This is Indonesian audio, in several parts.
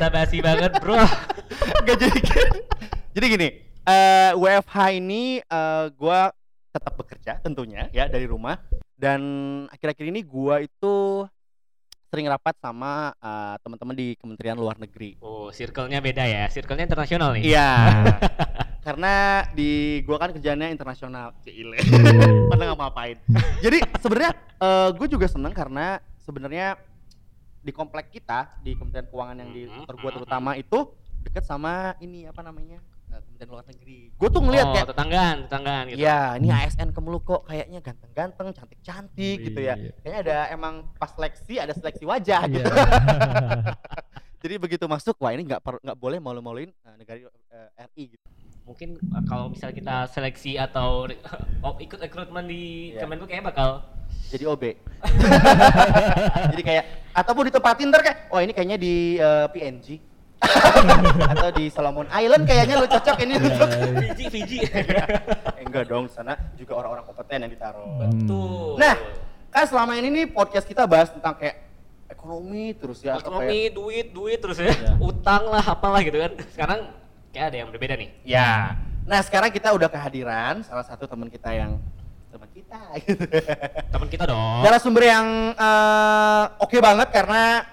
aja sih. Bahasa basi banget, Bro. Gak jadi Jadi gini, eh WFH ini eh gua tetap bekerja tentunya ya dari rumah dan akhir-akhir ini gua itu sering rapat sama eh, teman-teman di Kementerian Luar Negeri. Oh, circle-nya beda ya. Circle-nya internasional nih. Iya. Karena di gua kan kerjanya internasional. Cile. Padahal nggak ngapain. Jadi sebenarnya gue juga seneng karena sebenarnya di komplek kita di Kementerian Keuangan yang di Mhm, kantor gua mhm, terutama itu deket sama ini apa namanya eh, Kementerian Luar Negeri. Gue tuh ngeliat oh, kayak tetanggaan, tetanggaan gitu. Iya, ini ASN Kemlu kok kayaknya ganteng-ganteng, cantik-cantik gitu ya. Iya. Kayaknya ada emang pas seleksi ada seleksi wajah Iya. gitu. Jadi begitu masuk, wah ini nggak per- nggak boleh malu-maluin eh, negara eh, RI gitu. Mungkin uh, kalau misalnya kita seleksi atau oh, ikut rekrutmen di Iya. Kemenlu kayaknya bakal Jadi OB. Jadi kayak ataupun ditempatin ntar kayak, oh ini kayaknya di eh, PNG. Atau di Solomon Island kayaknya lu cocok ini lu cocok. Fiji, Fiji. Eh, enggak dong, sana juga orang-orang kompeten yang ditaruh. Betul. Nah, kan selama ini nih podcast kita bahas tentang kayak ekonomi terus ya. apa ekonomi, kayak- duit, duit terus ya. Iya. Utang lah, apalah gitu kan. Sekarang kayak ada yang berbeda nih. Ya. Nah, sekarang kita udah kehadiran salah satu teman kita yang teman kita gitu. Teman kita dong. Narasumber yang eh, oke banget karena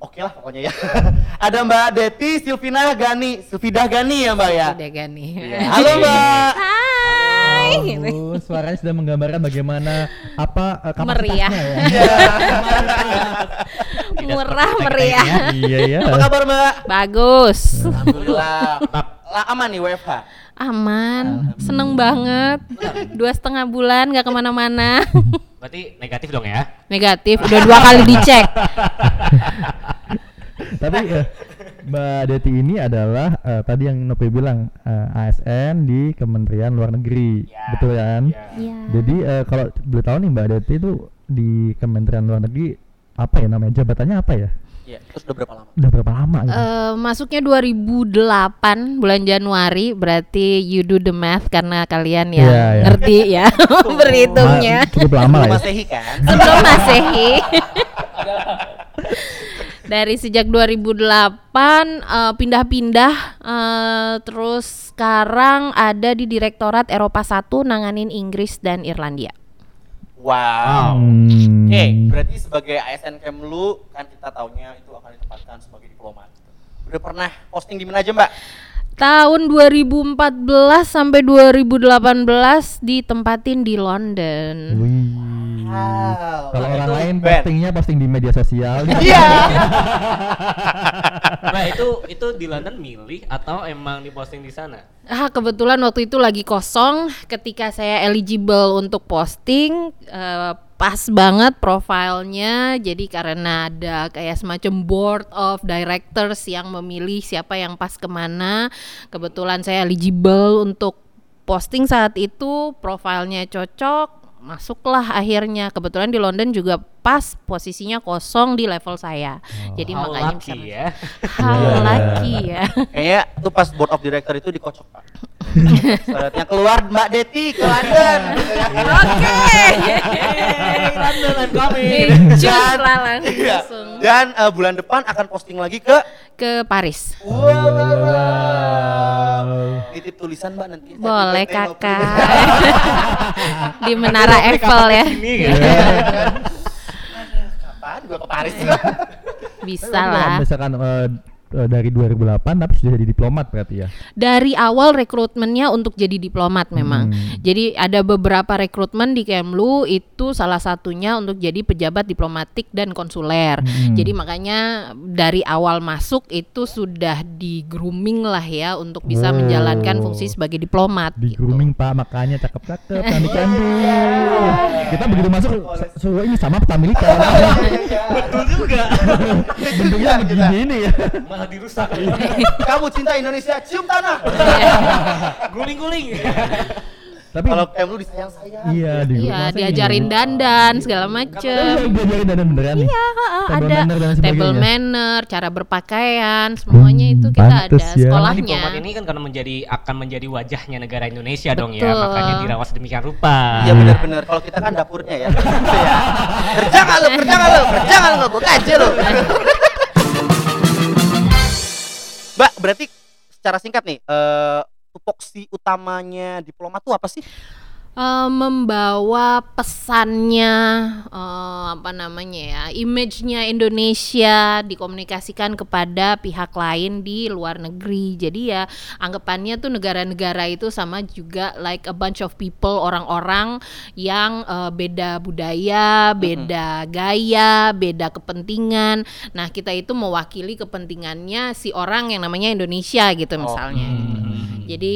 oke lah pokoknya ya. Ada Mbak Deti Silvina Gani, Silvidah Gani ya Mbak ya. Udah gani. Iya. Halo Mbak. Hai. Oh, suaranya sudah menggambarkan bagaimana apa kapasitasnya Meriah. ya. Iya. Murah meriah. iya ya. Apa kabar Mbak? Bagus. Alhamdulillah. Lah aman nih WFH. Aman. Seneng banget. Dua setengah bulan nggak ke mana-mana. Berarti negatif dong ya. Negatif. Udah dua kali dicek. Tapi eh, Mbak Deti ini adalah eh, tadi yang Nopi bilang eh, ASN di Kementerian Luar Negeri, Ya, betul kan? Iya. Jadi eh, kalau boleh tahu nih Mbak Deti itu di Kementerian Luar Negeri apa ya namanya jabatannya apa ya? Iya, terus udah berapa lama? Udah berapa lama gitu? Eh, masuknya 2008 bulan Januari berarti you do the math karena kalian yang Iya, iya. ngerti ya berhitungnya Ma- cukup lama lah ya. Masehi kan? sebelum masehi dari sejak 2008 eh, pindah-pindah eh, terus sekarang ada di Direktorat Eropa 1 nanganin Inggris dan Irlandia Wow. Hmm. Oke, berarti sebagai ASN Kemlu kan kita taunya itu akan ditempatkan sebagai diplomat. Udah pernah posting di mana aja, Mbak? tahun 2014 sampai 2018 ditempatin di London Wih. Wow. Kalau orang Itu lain band. postingnya posting di media sosial. Iya. Nah, itu itu di London milih atau emang diposting di sana? Ah, kebetulan waktu itu lagi kosong ketika saya eligible untuk posting eh, pas banget profilnya jadi karena ada kayak semacam board of directors yang memilih siapa yang pas ke mana kebetulan saya eligible untuk posting saat itu profilnya cocok masuklah akhirnya kebetulan di London juga pas posisinya kosong di level saya jadi How makanya lucky bisa ya. How Iya. lucky ya Kayaknya tuh pas board of director itu dikocok, Pak. Suratnya keluar Mbak Deti ke London. Oke. London I'm coming. Lah Iya. langsung Dan eh, bulan depan akan posting lagi ke ke Paris. Wow. Titip tulisan Mbak nanti. Boleh kakak. Di Menara Eiffel ya. Ini kan. Kapan gua ke Paris? Bisa lah. Misalkan eh, eh, dari 2008 tapi sudah jadi diplomat berarti ya. Dari awal rekrutmennya untuk jadi diplomat memang. Hmm. Jadi ada beberapa rekrutmen di Kemlu itu salah satunya untuk jadi pejabat diplomatik dan konsuler. Hmm. Jadi makanya dari awal masuk itu sudah di grooming lah ya untuk bisa Oh. menjalankan fungsi sebagai diplomat. Di gitu. grooming Pak makanya cakep-cakep cantik-cantik. Kita begitu masuk se- suhu ini sama peta militer. Betul juga. Bentuknya begini ini ya. Malah dirusak. Kamu cinta Indonesia, cium tanah. Guling-guling. Tapi Kalau Kemlu disayang-sayang. iya di Iya, diajarin dandan segala Iya, macem. diajarin dandan beneran nih. Iya, ada table manner, cara berpakaian, semuanya Hmm, itu kita pantes ada ya. Sekolahnya. diplomat ini kan karena menjadi akan menjadi wajahnya negara Indonesia dong ya, makanya dirawat sedemikian rupa. Iya benar-benar. Kalau kita kan dapurnya ya. Kerja nggak lu? Kerja nggak lu? Kerja nggak lu? Gue lu. berarti secara singkat nih, eh tupoksi utamanya diplomat tuh apa sih? Eh, membawa pesannya eh, apa namanya ya image-nya Indonesia dikomunikasikan kepada pihak lain di luar negeri. Jadi ya anggapannya tuh negara-negara itu sama juga like a bunch of people orang-orang yang eh, beda budaya beda gaya beda kepentingan. Nah kita itu mewakili kepentingannya si orang yang namanya Indonesia gitu misalnya. Gitu. Jadi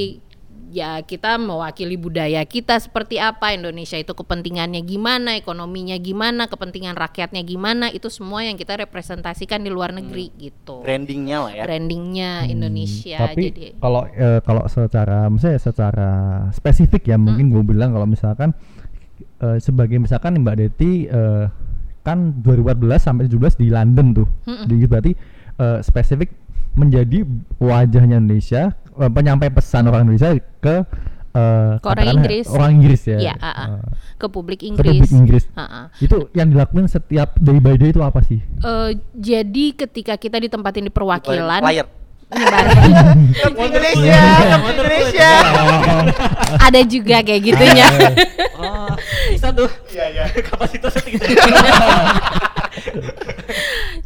ya kita mewakili budaya kita seperti apa Indonesia itu kepentingannya gimana ekonominya gimana kepentingan rakyatnya gimana itu semua yang kita representasikan di luar negeri gitu Brandingnya lah ya. brandingnya Indonesia Hmm, Tapi jadi kalau eh, kalau secara misalnya secara spesifik ya mungkin gue bilang kalau misalkan eh, sebagai misalkan Mbak Deti eh, kan 2014 sampai 17 di London tuh. Mm-mm. Jadi berarti eh, spesifik menjadi wajahnya Indonesia, penyampai pesan orang Indonesia ke eh, Ke orang Inggris. Orang Inggris ya. Iya, ah, ah. Eh, ke publik ke Inggris, publik Inggris. Ah, ah. Itu yang dilakukan setiap day by day itu apa sih? Eh, jadi ketika kita ditempatin di perwakilan Flyer. nyebarin Indonesia, Indonesia. ada juga kayak gitunya Oh, bisa tuh. Iya, iya. Kapasitasnya tinggi.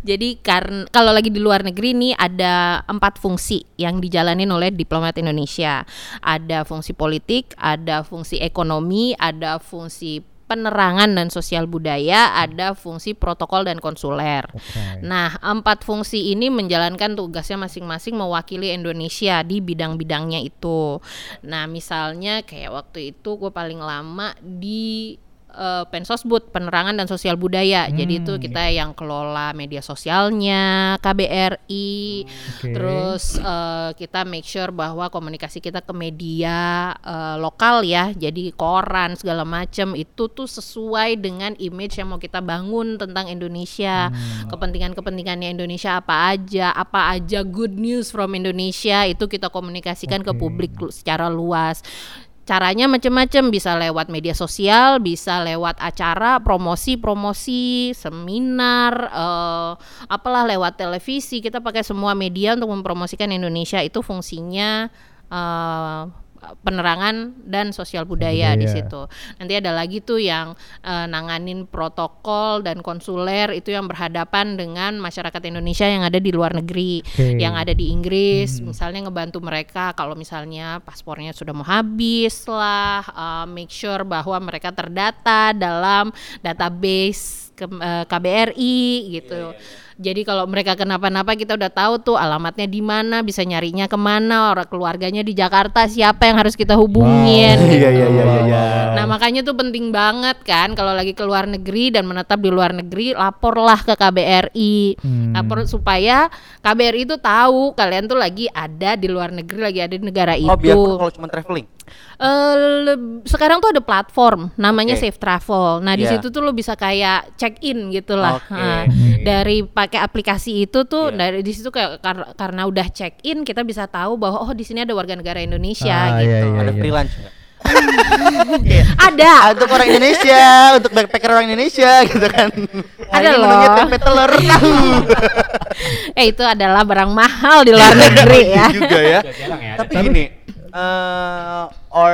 Jadi karena kalau lagi di luar negeri nih ada empat fungsi yang dijalanin oleh diplomat Indonesia. Ada fungsi politik, ada fungsi ekonomi, ada fungsi penerangan dan sosial budaya, ada fungsi protokol dan konsuler. Oke. Nah, empat fungsi ini menjalankan tugasnya masing-masing mewakili Indonesia di bidang-bidangnya itu. Nah, misalnya kayak waktu itu gue paling lama di eh, Pensosbud penerangan dan sosial budaya. Jadi itu Hmm, kita yang kelola media sosialnya KBRI. Oke. Terus eh, kita make sure bahwa komunikasi kita ke media eh, lokal ya, jadi koran segala macam itu tuh sesuai dengan image yang mau kita bangun tentang Indonesia, kepentingan-kepentingannya Indonesia apa aja, apa aja good news from Indonesia itu kita komunikasikan ke Oke. publik secara luas. Caranya macam-macam bisa lewat media sosial, bisa lewat acara promosi-promosi, seminar, eh, apalah lewat televisi. Kita pakai semua media untuk mempromosikan Indonesia itu fungsinya eh, penerangan dan sosial budaya di Budaya. situ. Nanti ada lagi tuh yang eh, nanganin protokol dan konsuler itu yang berhadapan dengan masyarakat Indonesia yang ada di luar negeri Oke. yang ada di Inggris, Hmm. misalnya ngebantu mereka kalau misalnya paspornya sudah mau habis lah, uh, make sure bahwa mereka terdata dalam database ke- uh, KBRI gitu. Jadi kalau mereka kenapa-napa kita udah tahu tuh alamatnya di mana, bisa nyarinya ke mana, orang keluarganya di Jakarta siapa yang harus kita hubungin. Wow. gitu. Iya, iya, iya, iya, iya. Nah makanya tuh penting banget kan kalau lagi ke luar negeri dan menetap di luar negeri laporlah ke KBRI Hmm. lapor supaya KBRI itu tahu kalian tuh lagi ada di luar negeri lagi ada di negara Oh, biar itu. kalau cuma traveling. Eh, leb- sekarang tuh ada platform namanya Oke. Safe Travel. Nah di Iya. situ tuh lo bisa kayak check in gitu lah. Oke. Nah, dari pakai aplikasi itu tuh Iya. dari di situ kayak kar- karena udah check in kita bisa tahu bahwa oh di sini ada warga negara Indonesia Ah, gitu. iya, iya. Ada free lunch nggak? Ada. Ah, untuk orang Indonesia, untuk backpacker orang Indonesia gitu kan. Ada loh. tempe telur. Tahu. eh itu adalah barang mahal di luar negeri ya. juga ya. Ya. Tapi gini, eh or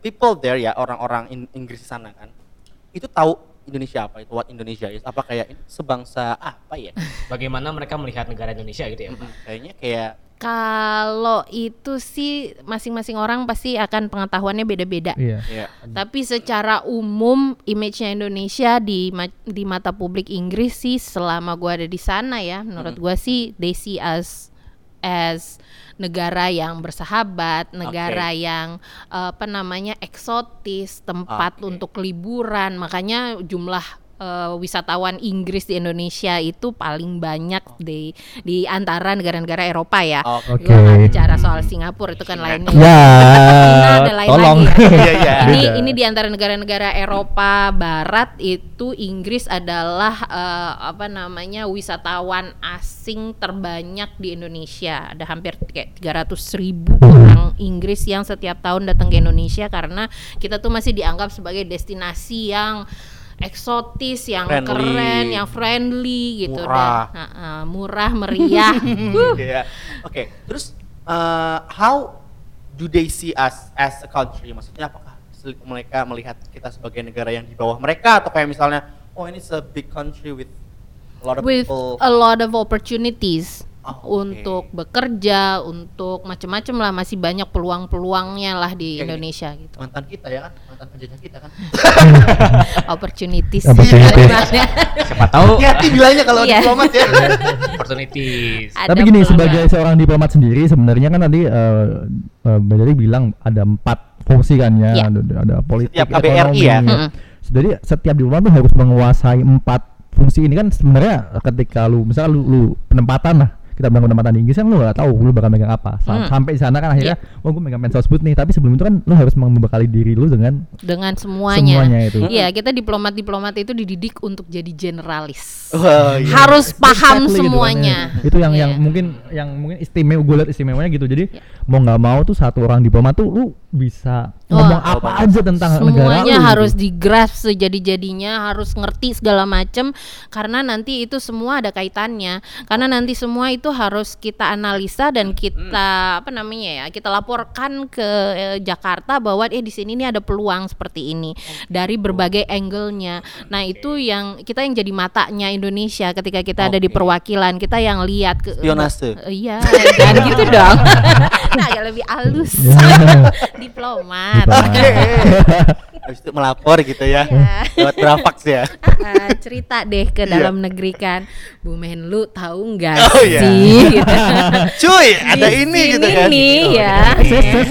people there ya orang-orang In- Inggris di sana kan, itu tahu Indonesia apa itu what Indonesia is apa kayak sebangsa apa ya? Bagaimana mereka melihat negara Indonesia gitu ya? Mm, Kayaknya kayak Kalau itu sih masing-masing orang pasti akan pengetahuannya beda-beda. Iya. ya Tapi secara umum image-nya Indonesia di ma- di mata publik Inggris sih selama gua ada di sana ya, menurut gua sih they see us as negara yang bersahabat, negara yang eh, apa namanya eksotis, tempat Oke. untuk liburan. Makanya jumlah eh, wisatawan Inggris di Indonesia itu paling banyak di di antara negara-negara Eropa ya. Oke. Nggak bicara soal Singapura itu kan lainnya. Ya, ada lain tolong. lagi ya. Iya, iya. ini ini di antara negara-negara Eropa Barat itu Inggris adalah eh, apa namanya wisatawan asing terbanyak di Indonesia. Ada hampir kayak 300 ribu orang Inggris yang setiap tahun datang ke Indonesia karena kita tuh masih dianggap sebagai destinasi yang eksotis, yang Friendly. keren, yang friendly gitu Murah. dan Nah, eh, murah meriah. Huh. Iya. Oke, terus uh, how do they see us as a country? Maksudnya apakah mereka melihat kita sebagai negara yang di bawah mereka atau kayak misalnya oh ini a big country with a lot of with people. a lot of opportunities Oh, oke. untuk bekerja, untuk macam-macam lah masih banyak peluang-peluangnya lah di Kayak Indonesia gitu. mantan kita ya kan, mantan penjajah kita kan. Opportunities. Opportunities. kalimatnya. Siapa tahu Hati-hati bilangnya kalau Iya. diplomat ya. opportunities. Ada Tapi gini peluang. sebagai seorang diplomat sendiri sebenarnya kan tadi eh eh, Mbak Jadi bilang ada empat fungsi kan ya, Iya. ada, ada politik, Setiap KBRI ekonomi, ya. Mm-mm. Jadi setiap diplomat tuh harus menguasai empat fungsi ini kan sebenarnya ketika lu misalnya lu, lu penempatan lah kita bilang penempatan di Inggris kan lu gak tahu lu bakal megang apa Sa- Hmm. sampai di sana kan akhirnya Iya. oh gue megang mensosbud nih tapi sebelum itu kan lu harus membekali diri lu dengan dengan semuanya. semuanya itu Iya, kita diplomat-diplomat itu dididik untuk jadi generalis. Wah, iya. Harus paham Exactly gitu kan, semuanya. ya. itu yang yang Iya. mungkin yang mungkin istimewa gue liat istimewanya gitu jadi Iya. mau nggak mau tuh satu orang diplomat tuh lu bisa Wah. ngomong apa aja tentang negara semuanya harus gitu. digrasp sejadi-jadinya harus ngerti segala macam karena nanti itu semua ada kaitannya. Karena nanti semua itu harus kita analisa dan kita apa namanya ya kita laporkan ke eh, Jakarta bahwa eh di sini nih ada peluang seperti ini dari berbagai angle-nya. Nah itu yang kita yang jadi matanya Indonesia ketika kita ada di perwakilan kita yang lihat ke Spionase. Eh, iya jangan gitu dong. Nah agak lebih halus diplomat Oke. Habis itu melapor gitu ya. Iya. Lewat Bravax ya. Ah, cerita deh ke Iya. dalam negeri kan Bu Menlu tahu nggak Oh, iya. sih gitu. Cuy, ada Di ini gitu kan. nih ya Sus, sus,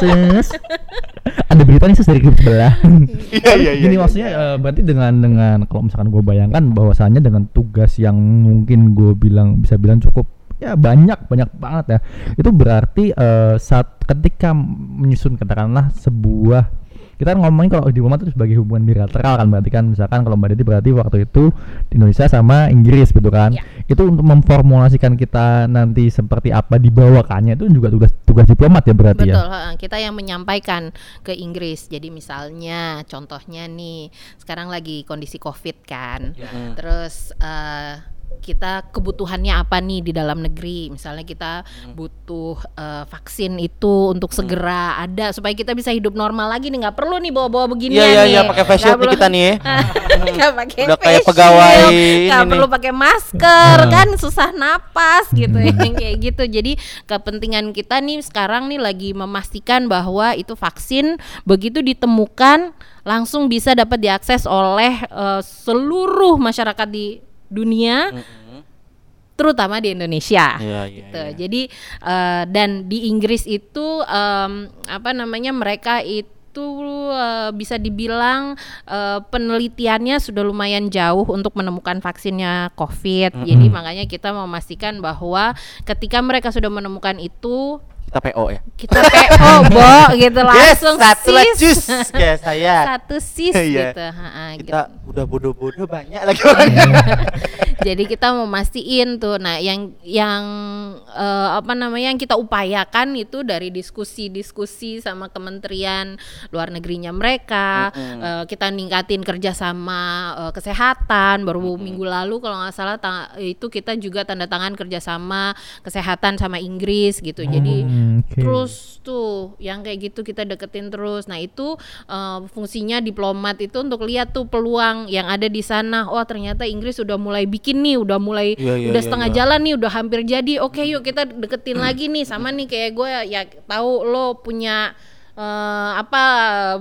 sus. ada berita nih sus dari grup sebelah Iya, iya, iya. iya, maksudnya eh, berarti dengan dengan kalau misalkan gue bayangkan bahwasannya dengan tugas yang mungkin gue bilang bisa bilang cukup ya banyak banyak banget ya itu berarti eh, saat ketika menyusun katakanlah sebuah kita kan ngomongin kalau diplomat itu sebagai hubungan bilateral kan berarti kan misalkan kalau mbak Diti berarti waktu itu di Indonesia sama Inggris gitu kan Ya. itu untuk memformulasikan kita nanti seperti apa dibawakannya itu juga tugas tugas diplomat ya berarti ya Betul, heeh. kita yang menyampaikan ke Inggris. Jadi misalnya, contohnya nih, sekarang lagi kondisi COVID kan, Mm. terus eh, kita kebutuhannya apa nih di dalam negeri? Misalnya kita butuh eh, vaksin itu untuk segera ada supaya kita bisa hidup normal lagi nih, nggak perlu nih bawa-bawa Iya, iya, nih. iya, pakai face shield nih kita nih ya. Nggak pakai Udah kayak pegawai nggak nih. perlu pakai masker kan susah napas gitu yang kayak gitu jadi kepentingan kita nih sekarang nih lagi memastikan bahwa itu vaksin begitu ditemukan langsung bisa dapat diakses oleh eh, seluruh masyarakat di dunia Mm-mm. terutama di Indonesia Iya, iya, gitu. iya. Jadi eh, dan di Inggris itu em, apa namanya mereka itu eh, bisa dibilang eh, penelitiannya sudah lumayan jauh untuk menemukan vaksinnya COVID. Jadi makanya kita memastikan bahwa ketika mereka sudah menemukan itu Kita PO ya. kita PO, Bo, gitu langsung satu lah sis. kayak saya. Satu sis Iya. gitu. Ha-ha, gitu. Kita udah bodoh-bodoh banyak lagi orangnya. Jadi kita mau mastiin tuh. Nah, yang yang eh, apa namanya yang kita upayakan itu dari diskusi-diskusi sama kementerian luar negerinya mereka. Mm-mm. Eh, kita ningkatin kerjasama eh, kesehatan. Baru minggu lalu kalau nggak salah itu kita juga tanda tangan kerjasama kesehatan sama Inggris gitu. Jadi Hmm, oke. terus tuh yang kayak gitu kita deketin terus nah itu eh, fungsinya diplomat itu untuk lihat tuh peluang yang ada di sana oh ternyata Inggris udah mulai bikin nih udah mulai Iya, iya, udah iya, setengah iya. jalan nih udah hampir jadi oke yuk kita deketin lagi nih sama nih kayak gue ya tahu lo punya eh, apa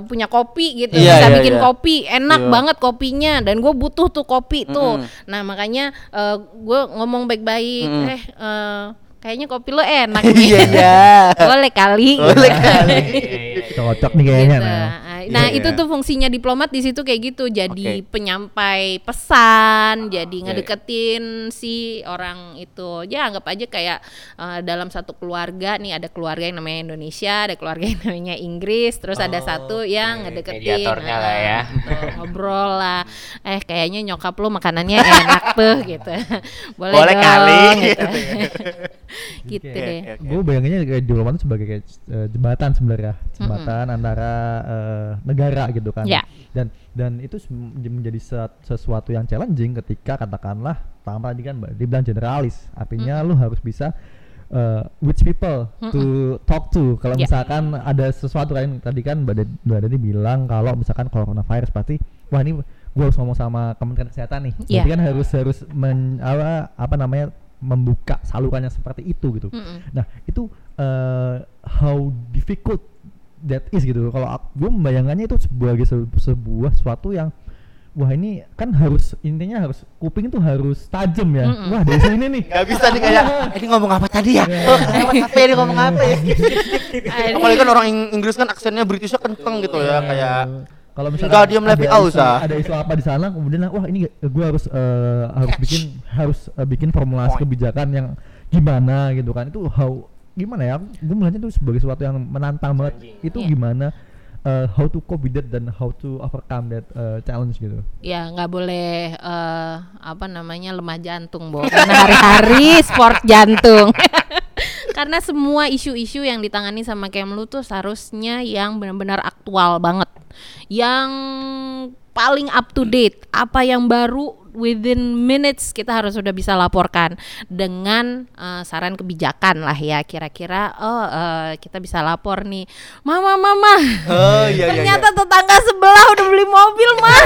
punya kopi gitu Iya, bisa iya, bikin iya. kopi enak Iya. banget kopinya dan gue butuh tuh kopi tuh Mm-mm. nah makanya gue ngomong baik-baik Mm-mm. eh eh, kayaknya kopi lo enak nih Iya, iya. boleh kali Boleh gitu. kali. cocok nih kayaknya Gitu. nah. Nah, Iya, itu iya. tuh fungsinya diplomat di situ kayak gitu. Jadi Oke. penyampai pesan, jadi iya. ngedeketin si orang itu. Ya anggap aja kayak eh, dalam satu keluarga nih ada keluarga yang namanya Indonesia, ada keluarga yang namanya Inggris, terus ada satu yang oke. ngedeketin Mediatornya lah ah, ya. gitu, ngobrol lah. Eh kayaknya nyokap lu makanannya enak tuh gitu. Boleh, Boleh dong, kali, gitu. gitu Oke. deh. Oke. gue bayanginnya kayak diplomat itu sebagai kayak eh, jembatan sebenarnya jembatan antara eh, negara gitu kan Ya. dan dan itu menjadi se- sesuatu yang challenging ketika katakanlah pertama tadi kan dibilang generalis artinya lu harus bisa uh, which people to talk to kalau Ya. misalkan ada sesuatu kan tadi kan Mbak Ded- Mbak Dede bilang kalau misalkan coronavirus pasti wah ini gue harus ngomong sama Kementerian Kesehatan nih Ya. berarti kan harus harus men, apa, apa namanya membuka salurannya seperti itu gitu Mm-mm. nah itu uh, how difficult that is gitu kalau gue membayangkannya itu sebagai se- sebuah sesuatu yang wah ini kan harus intinya harus kuping itu harus tajam ya Mm-mm. wah dari sini nih Gak bisa nih kayak "Eh, ini ngomong apa tadi ya? Oh, lewat HP ini ngomong apa ya? Apalagi kan orang Ing- Inggris kan aksennya Britishnya kenceng gitu ya kayak kalau Enggak, diam ada Leviosa. isu- ada isu apa di sana kemudian wah ini gue harus eh, harus bikin harus eh, bikin formulasi Point. kebijakan yang gimana gitu kan itu how gimana ya? Gue melihatnya itu sebagai sesuatu yang menantang banget. Itu Iya. gimana eh, how to cope with that dan how to overcome that eh, challenge gitu? Ya nggak boleh eh, apa namanya lemah jantung Bo. Karena hari-hari sport jantung. Karena semua isu-isu yang ditangani sama Kemlu tuh seharusnya yang benar-benar aktual banget. Yang paling up to date apa yang baru within minutes kita harus sudah bisa laporkan dengan eh, saran kebijakan lah ya. Kira-kira oh eh, kita bisa lapor nih mama mama. Oh iya iya. ternyata tetangga sebelah udah beli mobil mah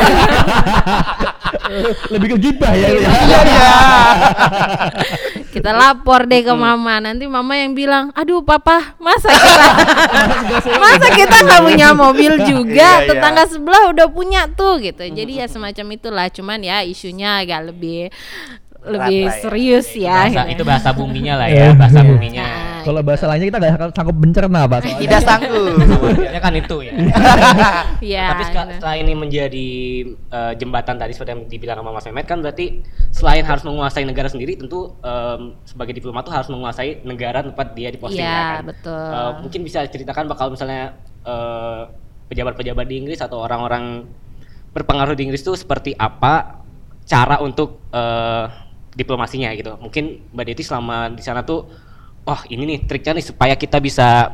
lebih ke gibah ya Iya iya. kita lapor deh ke mama. Nanti mama yang bilang aduh papa masa kita masa kita nggak punya mobil juga? Iya, iya. tetangga sebelah udah punya tuh gitu. Jadi ya semacam itulah. Cuman ya isunya agak lebih lebih lah ya. serius ya bahasa, gitu. itu bahasa buminya lah Iya. ya bahasa buminya Nah, kalau bahasa lainnya kita nggak sanggup mencerna pak soalnya. Tidak sanggup. ya kan itu ya ya tapi gitu. setelah ini menjadi eh, jembatan tadi seperti yang dibilang sama Mas Mehmet kan berarti selain harus menguasai negara sendiri tentu em, sebagai diplomat tuh harus menguasai negara tempat dia diposting Iya, ya kan betul. Eh, mungkin bisa ceritakan bakal misalnya eh, pejabat-pejabat di Inggris atau orang-orang berpengaruh di Inggris tuh seperti apa cara untuk eh, diplomasinya gitu. Mungkin Mbak Deti selama di sana tuh oh ini nih triknya nih supaya kita bisa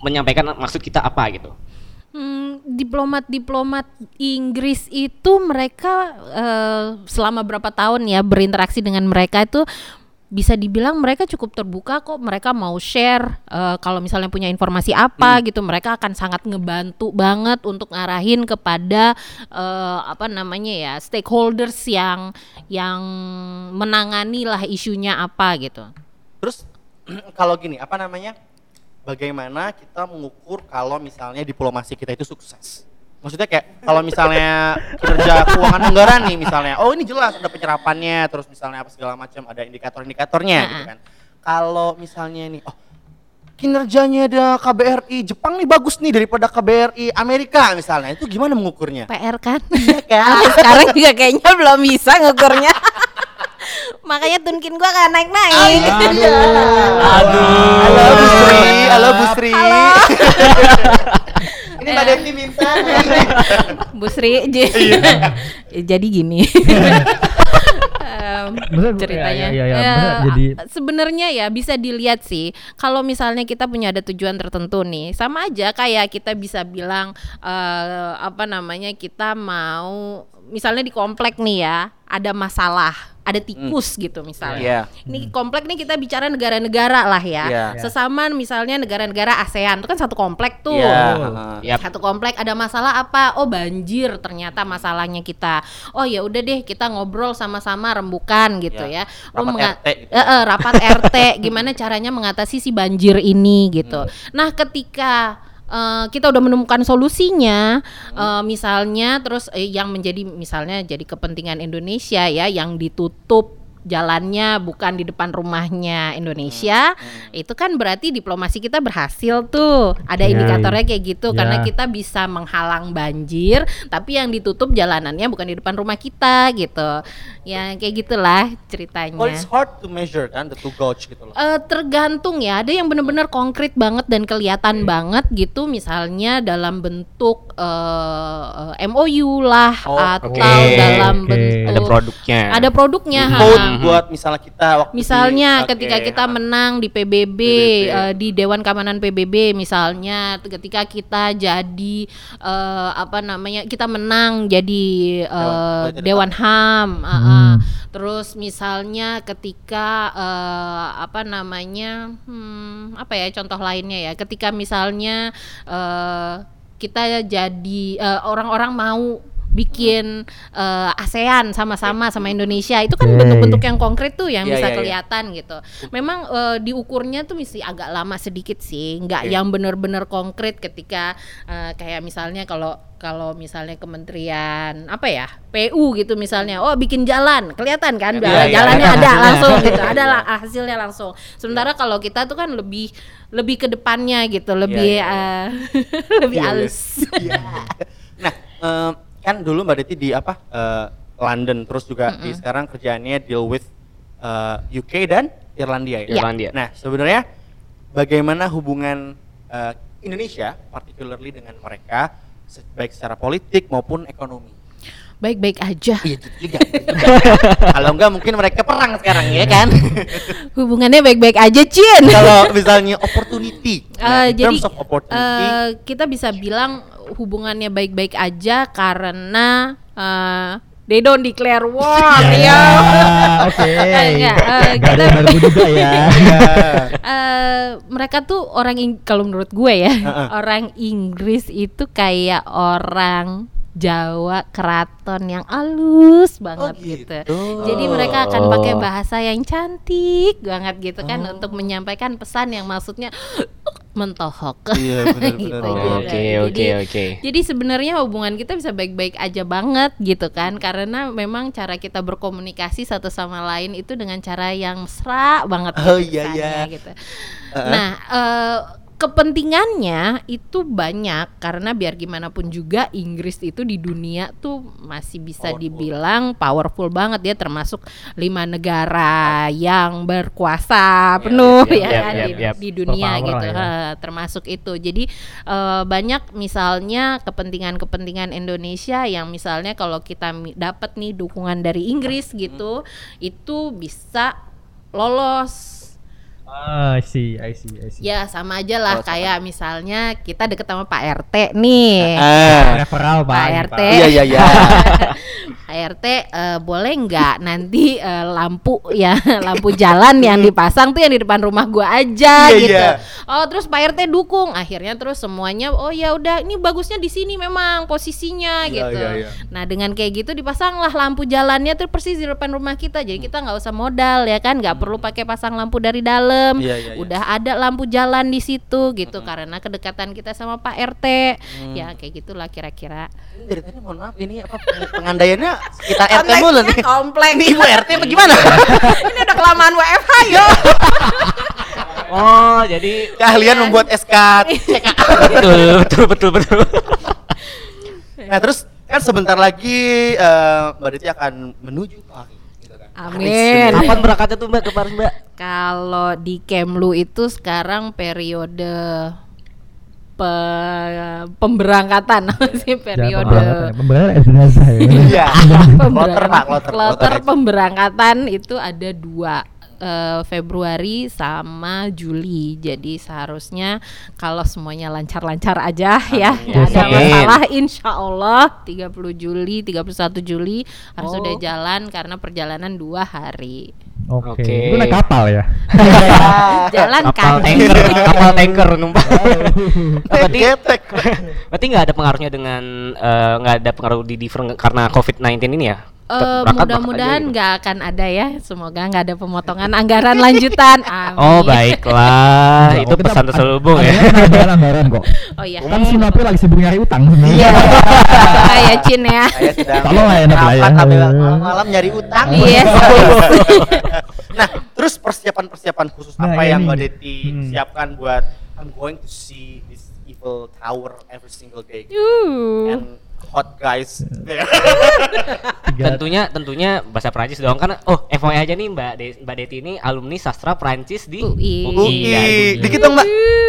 menyampaikan maksud kita apa gitu. Hmm, diplomat-diplomat Inggris itu mereka eh, selama berapa tahun ya berinteraksi dengan mereka itu bisa dibilang mereka cukup terbuka kok mereka mau share eh, kalau misalnya punya informasi apa gitu mereka akan sangat ngebantu banget untuk ngarahin kepada eh, apa namanya ya stakeholders yang yang menangani lah isunya apa gitu. Terus kalau gini, apa namanya? Bagaimana kita mengukur kalau misalnya diplomasi kita itu sukses? Maksudnya kayak kalau misalnya kinerja keuangan negara nih misalnya, oh ini jelas ada penyerapannya, terus misalnya apa segala macam ada indikator-indikatornya gitu Nah. kan. Kalau misalnya nih, oh kinerjanya ada KBRI Jepang nih bagus nih daripada KBRI Amerika misalnya, itu gimana mengukurnya? PR kan? kan? Sampai sekarang juga kayaknya belum bisa ngukurnya. Makanya tunkin gua gak naik-naik. Iya. Halo Bu Sri, halo Bu Sri. Ini Mbak Devi minta. Bu Sri j- jadi gini. Maksudnya, ceritanya. ya, ya, ya, Ya, jadi- a- sebenarnya ya bisa dilihat sih kalau misalnya kita punya ada tujuan tertentu nih sama aja kayak kita bisa bilang eh, apa namanya kita mau misalnya di komplek nih ya ada masalah ada tikus gitu misalnya. Iya. ini komplek nih kita bicara negara-negara lah ya. Iya. sesama misalnya negara-negara ASEAN itu kan satu komplek tuh. Iya. Yap. satu komplek ada masalah apa? Oh banjir ternyata masalahnya kita. Oh ya udah deh kita ngobrol sama-sama rembukan gitu Ya, ya, rapat menga- RT gitu. Eh, eh, rapat RT gimana caranya mengatasi si banjir ini gitu. Nah ketika eh, kita udah menemukan solusinya. Eh, misalnya terus eh, yang menjadi misalnya jadi kepentingan Indonesia ya yang ditutup jalannya bukan di depan rumahnya Indonesia. Itu kan berarti diplomasi kita berhasil tuh. Ada Ya, indikatornya kayak gitu karena Ya. kita bisa menghalang banjir tapi yang ditutup jalanannya bukan di depan rumah kita gitu. Ya kayak gitulah ceritanya. Well, it's hard to measure kan the two gauge gitu loh. Eh, tergantung ya. Ada yang benar-benar konkret banget dan kelihatan banget gitu misalnya dalam bentuk eh, eh, MOU lah Oh, atau oke, dalam oke. bentuk ada produknya ada produknya ha. Code buat misalnya kita waktu Misalnya di- ketika oke. kita menang di PBB, PBB. eh, di Dewan Keamanan PBB misalnya ketika kita jadi eh, apa namanya kita menang jadi eh, Dewan- Dewan HAM, ah, ah. Terus misalnya ketika eh, apa namanya, hmm, apa ya contoh lainnya ya, ketika misalnya eh, kita jadi eh, orang-orang mau bikin eh, ASEAN sama-sama sama Indonesia itu kan bentuk-bentuk yang konkret tuh yang Iya, bisa iya, iya. kelihatan gitu. Memang eh, diukurnya tuh mesti agak lama sedikit sih, nggak Oke. yang bener-bener konkret ketika eh, kayak misalnya kalau kalau misalnya kementerian apa ya PU gitu misalnya, oh bikin jalan kelihatan kan, Iya, iya, jalannya ada ada hasilnya. langsung gitu, ada lah hasilnya langsung. Sementara kalau kita tuh kan lebih lebih ke depannya gitu, lebih iya, eh, lebih Iya, iya. halus. Nah, em, kan dulu Mbak Deti di apa? eh, London terus juga di sekarang kerjaannya deal with eh, UK dan Irlandia ya. Irlandia. Nah, sebenarnya bagaimana hubungan eh, Indonesia particularly dengan mereka baik secara politik maupun ekonomi? Baik-baik aja. Iya gitu juga. Kalau enggak mungkin mereka perang sekarang ya kan. Hubungannya baik-baik aja, Cin. Kalau misalnya opportunity. Nah, Eh, in jadi terms of opportunity eh, kita bisa bilang hubungannya baik-baik aja karena eh, they don't declare war ya. Oke. Enggak, eh, Gak ada yang baru juga ya. Eh, mereka tuh orang kalau menurut gue ya Heeh. orang Inggris itu kayak orang Jawa keraton yang halus banget gitu. gitu. Jadi mereka akan pakai Oh. bahasa yang cantik banget gitu kan Oh. untuk menyampaikan pesan yang maksudnya mentohok. Iya benar-benar. Gitu, benar. gitu. Oke, oke, oke. Jadi sebenarnya hubungan kita bisa baik-baik aja banget gitu kan karena memang cara kita berkomunikasi satu sama lain itu dengan cara yang mesra banget Oh, gitu iya, iya. gitu. Nah, eh, kepentingannya itu banyak karena biar gimana pun juga Inggris itu di dunia tuh masih bisa Powerful. dibilang powerful banget dia termasuk lima negara yang berkuasa penuh yap, ya yap, kan di, di dunia Superpower gitu. ya. Termasuk itu. Jadi eh, banyak misalnya kepentingan-kepentingan Indonesia yang misalnya kalau kita dapat nih dukungan dari Inggris gitu itu bisa lolos Ah, I see, I see, I see. Ya sama aja lah Oh, sama. kayak misalnya kita deket sama Pak RT nih. Ah. Referral Pak. Pak RT. Iya iya iya. Pak RT eh, boleh nggak nanti eh, lampu ya lampu jalan yang dipasang tuh yang di depan rumah gua aja Iya, gitu. iya. Oh terus Pak RT dukung. Akhirnya terus semuanya oh ya udah ini bagusnya di sini memang posisinya Iya, gitu. iya, iya. Nah dengan kayak gitu dipasanglah lampu jalannya tuh persis di depan rumah kita. Jadi kita nggak usah modal ya kan, nggak perlu pakai pasang lampu dari dalam. Hmm. Iya, iya, iya. Udah ada lampu jalan di situ gitu karena kedekatan kita sama Pak RT. Hmm. Ya kayak gitulah kira-kira. Ini dari tadi mohon maaf ini apa peng- pengandaiannya kita RT mulu nih. kompleks. Ini Ibu RT apa gimana? Ini udah kelamaan WFH yo. Oh, jadi Keahlian membuat SK betul, betul, betul, betul. Nah terus kan sebentar lagi eh, Mbak Diti akan menuju Paris. Amin. Kapan berangkatnya tuh Mbak ke Paris, Mbak? Kalau di Kemlu itu sekarang periode pe- pemberangkatan sih periode Pemberangkatan ya, jenazah ya. Iya. Kloter Pemberang- Pak, kloter. kloter aja. pemberangkatan itu ada dua eh, Februari sama Juli jadi seharusnya kalau semuanya lancar-lancar aja ya nggak ada masalah Insya Allah 30 Juli 31 Juli harus Oh. sudah jalan karena perjalanan dua hari Oke. Oke. Itu naik kapal ya. jalan Kapal kaki tanker, kapal tanker numpang. berarti Getek. berarti nggak ada pengaruhnya dengan eh, nggak ada pengaruh di different karena COVID-19 ini ya? Eh, mudah-mudahan gitu. nggak akan ada ya semoga nggak ada pemotongan anggaran lanjutan Amin. Oh baiklah, itu kita pesan terselubung ya. Ada anggaran anggaran kok. oh iya Kan Sinapi lagi sibuk nyari utang sebenarnya. Iya. kayak Cin ya Saya sedang Tolong lah enak lah ya. rapat sampai malam-malam nyari utang. Yes. nah, terus persiapan-persiapan khusus Nah, apa yang. Mbak Deti Hmm. siapkan buat I'm going to see this evil tower every single day Uh. and hot guys. Tentunya tentunya bahasa Prancis dong kan. Oh, FYI aja nih Mbak De- Mbak Deti ini alumni sastra Prancis di UI. UI. ya, Dikit dong, Mbak.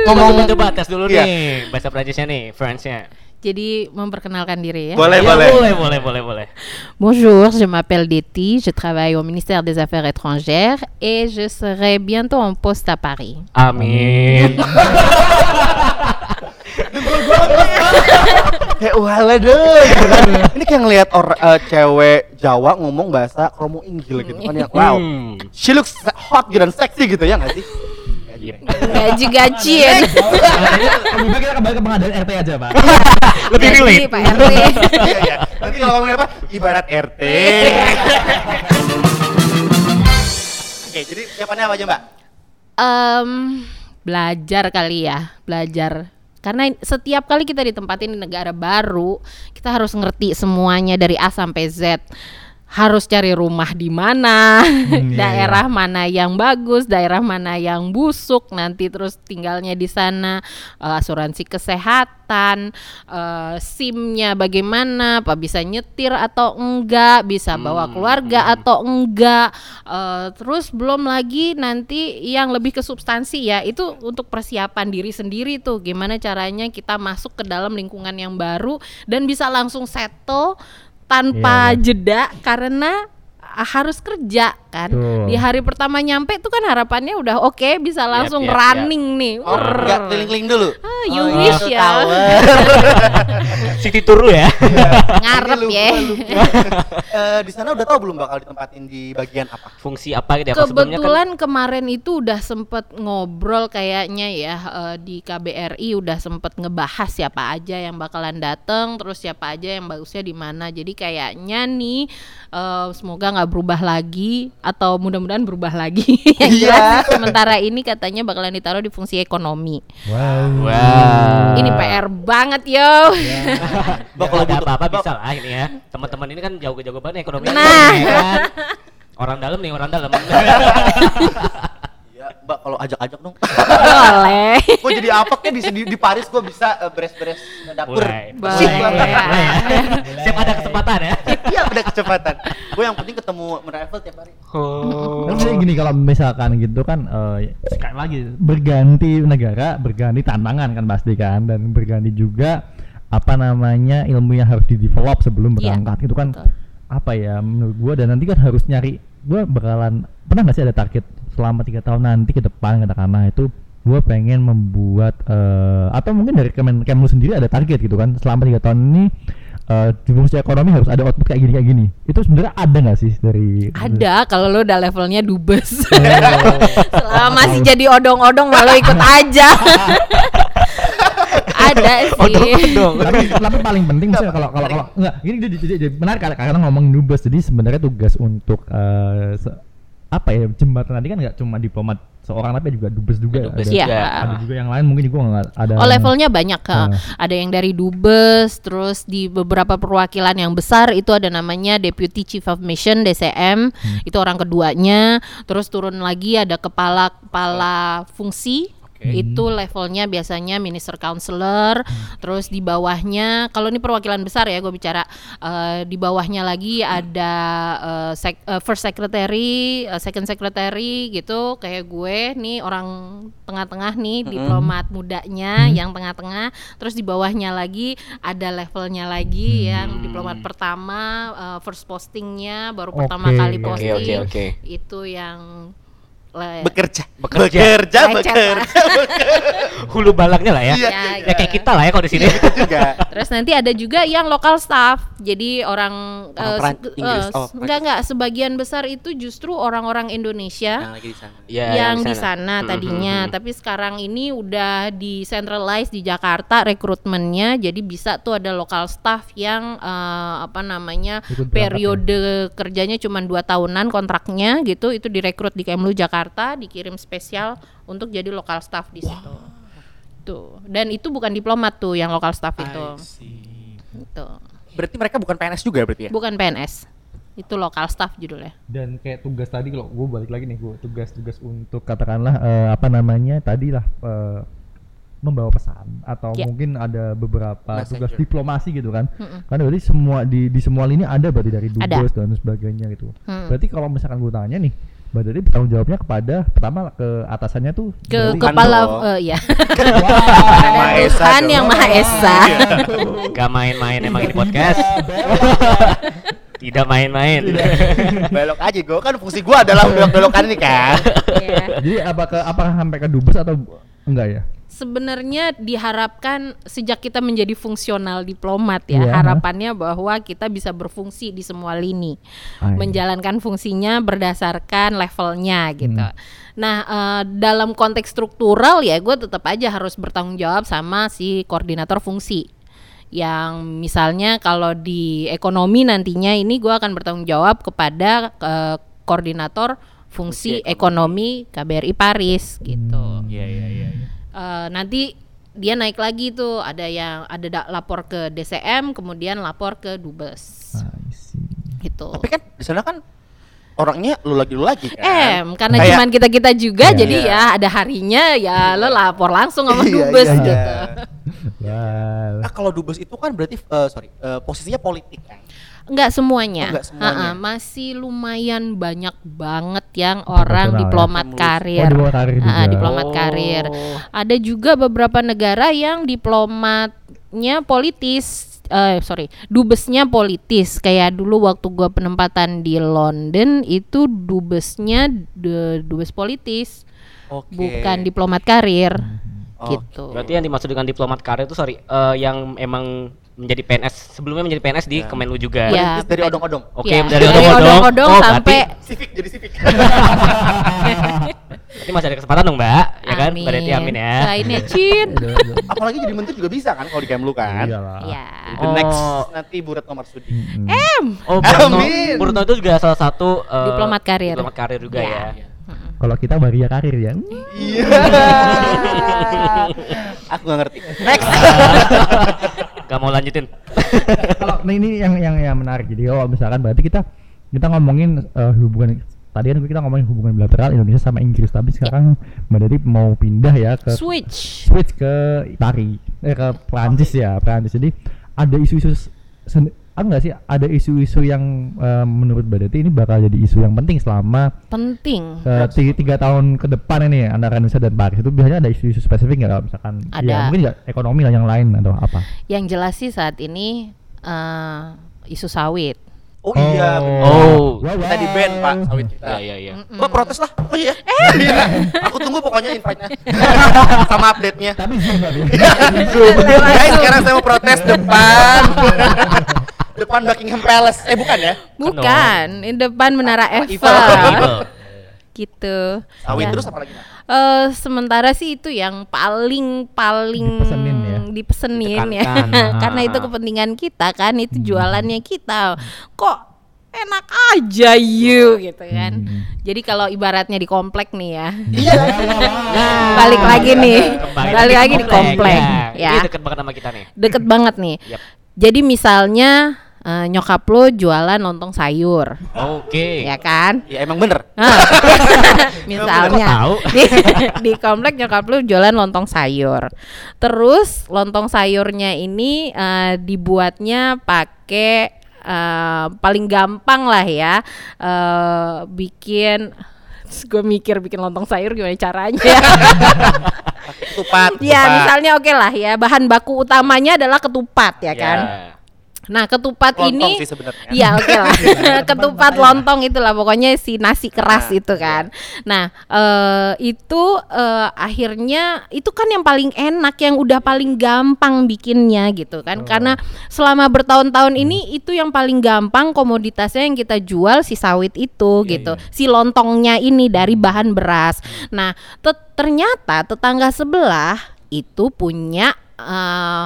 Ngomong coba, coba tes dulu Iya. nih bahasa Prancisnya nih, French-nya. Jadi memperkenalkan diri ya. Boleh, Iya, boleh. boleh, boleh, boleh, boleh. Bonjour, je m'appelle Deti, je travaille au ministère des Affaires étrangères et je serai bientôt en poste à Paris. Amin. kayak wala deh gitu kan. Ini kayak ngelihat or eh, cewek Jawa ngomong bahasa kromo inggil gitu kan yang wow. Hmm. She looks hot gitu dan sexy gitu ya nggak sih? Iya. Gaji-gajian. Lebih baik kita kembali ke pengadilan RT aja, Pak. Lebih Gaji, relate. Pak RT. Iya iya. Nanti kalau ngomongin apa? Ibarat RT. Oke, jadi siapannya apa aja, Mbak? Em, belajar kali ya, belajar. Karena setiap kali kita ditempatin di negara baru, kita harus ngerti semuanya dari A sampai Z. Harus cari rumah di mana, iya, daerah mana yang bagus, daerah mana yang busuk, nanti terus tinggalnya di sana, eh, asuransi kesehatan, eh, SIM-nya bagaimana, apa bisa nyetir atau enggak, bisa bawa keluarga atau enggak, eh, terus belum lagi nanti yang lebih ke substansi ya, itu untuk persiapan diri sendiri tuh, gimana caranya kita masuk ke dalam lingkungan yang baru dan bisa langsung settle tanpa Iya, jeda karena ah, harus kerja kan Betul. di hari pertama nyampe tuh kan harapannya udah oke bisa langsung yap, yap. running nih Oh, enggak keliling-keliling dulu. Ah, you Oh, wish ya. City tour ya. ngarep Lupa, ya. Eh, di sana udah tahu belum bakal ditempatin di bagian apa? Fungsi apa gitu ya? Kan Kebetulan kemarin itu udah sempet ngobrol kayaknya ya eh, di KBRI udah sempet ngebahas siapa aja yang bakalan dateng, terus siapa aja yang bagusnya di mana. Jadi kayaknya nih eh, semoga nggak berubah lagi atau mudah-mudahan berubah lagi. yang Iya. jelas sih sementara ini katanya bakalan ditaruh di fungsi ekonomi. Wow. Wow. Ini PR banget yo. Mbak kalau ada apa-apa bisa lah ini ya. Teman-teman ini kan jago-jago banget ekonomi. Nah. ya kan? Orang dalam nih, orang dalam. Iya, Mbak kalau ajak-ajak dong. Boleh. gue jadi apa kayak di, di, di Paris gue bisa eh, beres-beres dapur. Mulai. Boleh. Gua. Mulai ya. Siap ada kesempatan ya. Ada kecepatan. Gue yang penting ketemu Meravel tiap hari. Oh. Kan gini kalau misalkan gitu kan eh, sekali lagi berganti negara, berganti tantangan kan pasti kan dan berganti juga apa namanya ilmu yang harus di develop sebelum Iya, berangkat itu kan betul. apa ya menurut gua dan nanti kan harus nyari gua bakalan pernah nggak sih ada target selama tiga tahun nanti ke depan katakanlah itu gua pengen membuat eh, atau mungkin dari Kemen Kemlu sendiri ada target gitu kan selama tiga tahun ini eh, di fungsi ekonomi harus ada output kayak gini kayak gini itu sebenarnya ada nggak sih dari Ada kalau lo udah levelnya dubes. Oh. Selama masih jadi odong-odong malah ikut aja. ada sih. Odong-odong. tapi, tapi paling penting sih kalau kalau kalau enggak ini jadi, jadi, jadi benar karena ngomongin dubes jadi sebenarnya tugas untuk eh, se- apa ya jembatan tadi kan nggak cuma diplomat seorang tapi juga dubes juga Dubes ada, juga. ada juga yang lain mungkin juga nggak ada Oh levelnya banyak. Nah. Ada yang dari dubes, terus di beberapa perwakilan yang besar itu ada namanya Deputy Chief of Mission DCM, Hmm. itu orang keduanya. Terus turun lagi ada kepala kepala fungsi. Itu levelnya biasanya minister counselor, terus di bawahnya kalau ini perwakilan besar ya gue bicara eh, di bawahnya lagi ada eh, sek- eh, first secretary, eh, second secretary gitu kayak gue nih orang tengah-tengah nih diplomat mudanya yang tengah-tengah, terus di bawahnya lagi ada levelnya lagi yang diplomat pertama eh, first postingnya baru pertama Oke. kali Oke, oke, posting oke. itu yang le- Bekerja. Bekerja. Bekerja, Lecet, bekerja. Hulu balangnya lah ya. Iya, Ya, Ya kayak kita lah ya kalau di sini. Itu juga. Terus nanti ada juga yang lokal staff. Jadi orang, Orang eh, Inggris. eh, Oh, enggak enggak sebagian besar itu justru orang-orang Indonesia Yang lagi di sana. Iya, yang di sana Hmm, tadinya. hmm, hmm. Tapi sekarang ini udah di centralize di Jakarta rekrutmennya. Jadi bisa tuh ada lokal staff yang eh, apa namanya berangkat periode kerjanya cuma dua tahunan kontraknya gitu. Itu direkrut di Kemlu Jakarta, dikirim spesial untuk jadi lokal staff di situ. Tuh. Dan itu bukan diplomat tuh yang lokal staff itu. Gitu. Berarti mereka bukan PNS juga berarti ya? Bukan PNS. Itu lokal staff judulnya. dan kayak tugas tadi kalau gue balik lagi nih gue tugas-tugas untuk katakanlah eh, apa namanya tadi lah eh, membawa pesan atau Ya. mungkin ada beberapa Messenger. tugas diplomasi gitu kan Mm-mm. karena berarti semua di di semua lini ada berarti dari dubes dan sebagainya gitu Hmm. berarti kalau misalkan gue tanya nih berarti bertanggung jawabnya kepada pertama ke atasannya tuh Ke kepala eh, ya. Maha Esa Tuhan yang Maha Esa. Gak main-main emang ini podcast. Tidak main-main. Belok aja gue kan fungsi gue adalah belok-belokan ini kan. Iya. jadi apa ke apakah sampai ke dubes atau Enggak ya? sebenarnya diharapkan sejak kita menjadi fungsional diplomat ya Iya. harapannya bahwa kita bisa berfungsi di semua lini Ah, iya. menjalankan fungsinya berdasarkan levelnya gitu. Hmm. Nah eh, dalam konteks struktural ya gue tetap aja harus bertanggung jawab sama si koordinator fungsi yang misalnya kalau di ekonomi nantinya ini gue akan bertanggung jawab kepada eh, koordinator fungsi Fungsi ekonomi KBRI Paris gitu. Iya iya iya. iya. Eh, nanti dia naik lagi tuh ada yang ada da- lapor ke DCM kemudian lapor ke dubes see. gitu. Tapi kan di sana kan orangnya lu lagi lu lagi kan. Em, karena Kayak- cuman kita kita juga, Iya. jadi ya ada harinya ya lo lapor langsung sama Iya, dubes iya, gitu. iya. Wah. Nah, kalau dubes itu kan berarti eh, sorry eh, posisinya politik kan. Enggak semuanya. Oh, enggak semuanya. Ha-ha, masih lumayan banyak banget yang orang ya? diplomat Yang karir. Oh, diplomat karir juga. diplomat Oh. karir. Ada juga beberapa negara yang diplomatnya politis. Eh sorry, dubesnya politis. Kayak dulu waktu gua penempatan di London itu dubesnya de- dubes politis, Oke. bukan diplomat karir. Oh, gitu. Berarti yang dimaksud dengan diplomat karir itu sorry, eh, yang emang menjadi PNS sebelumnya menjadi PNS di Ya. Kemenlu juga. Ya. Dari odong-odong. Oke, Ya, dari dari odong-odong. oh, sampai Civic jadi civic. berarti masih ada kesempatan dong, Mbak. Ya kan? Amin. Berarti amin ya. Doainnya Cin. Apalagi jadi menteri juga bisa kan kalau di Kemlu kan. Iyalah. ya. The next Oh. nanti Bu Retno Marsudi. Mm-mm. Oh, Burno, Amin. Burno itu juga salah satu eh, Diplomat karir. Diplomat karir juga Ya. Kalau kita baria karir ya. Iya. Aku gak ngerti. Next. Gak mau lanjutin. Kalau nah ini yang yang yang menarik. Jadi kalau misalkan berarti kita kita ngomongin eh, hubungan tadi kan kita ngomongin hubungan bilateral Indonesia sama Inggris tapi sekarang Mbak mau pindah ya ke Switch. switch ke Itali eh ke Prancis ya Prancis jadi ada isu-isu sen- ah, enggak sih ada isu-isu yang eh, menurut Mbak Dati ini bakal jadi isu yang penting selama Penting. eh, tiga, tiga tahun ke depan ini antara Indonesia dan Paris itu biasanya ada isu-isu spesifik nggak kalau misalkan Ada. ya mungkin nggak ekonomi lah yang lain atau apa Yang jelas sih saat ini eh, isu sawit. Oh iya. bener. Oh. Wow, Kita di band Pak sawit kita. Iya, iya, iya. Wah protes lah. Oh iya. Iya. Aku tunggu pokoknya invite-nya. Sama update-nya. tapi Zoom tadi Guys, sekarang saya mau protes depan. Depan Buckingham Palace. Eh bukan ya? Bukan, di depan Menara Eiffel. Eiffel. gitu. Sawit Ya. terus apa lagi? Eh, sementara sih itu yang paling paling Dipesenin ya? dipesenin ya. Karena itu Ah. kepentingan kita kan, itu Hmm. jualannya kita. Kok enak aja you gitu kan. Hmm. Jadi kalau ibaratnya di komplek nih ya. Iya. Nah, Balik lagi nih. kembali Balik lagi di komplek. Ya. Ya. Ini deket banget sama kita nih. Deket banget nih. Yap. Jadi misalnya eh, nyokap lo jualan lontong sayur, Oke. ya kan? Ya emang bener. Nah, misalnya Kok tahu? di, di komplek nyokap lu jualan lontong sayur. Terus lontong sayurnya ini eh, dibuatnya pakai eh, paling gampang lah ya eh, bikin gue mikir bikin lontong sayur gimana caranya Ketupat. ya ketupat. misalnya oke lah ya bahan baku utamanya adalah ketupat ya kan Ya. Nah ketupat Lontong ini sih sebenarnya. Iya oke lah ketupat lontong itulah pokoknya si nasi keras Nah, itu kan. Nah eh, itu eh, akhirnya itu kan yang paling enak yang udah paling gampang bikinnya gitu kan. Karena selama bertahun-tahun ini itu yang paling gampang komoditasnya yang kita jual si sawit itu gitu. Si lontongnya ini dari bahan beras. Nah te- ternyata tetangga sebelah itu punya eh,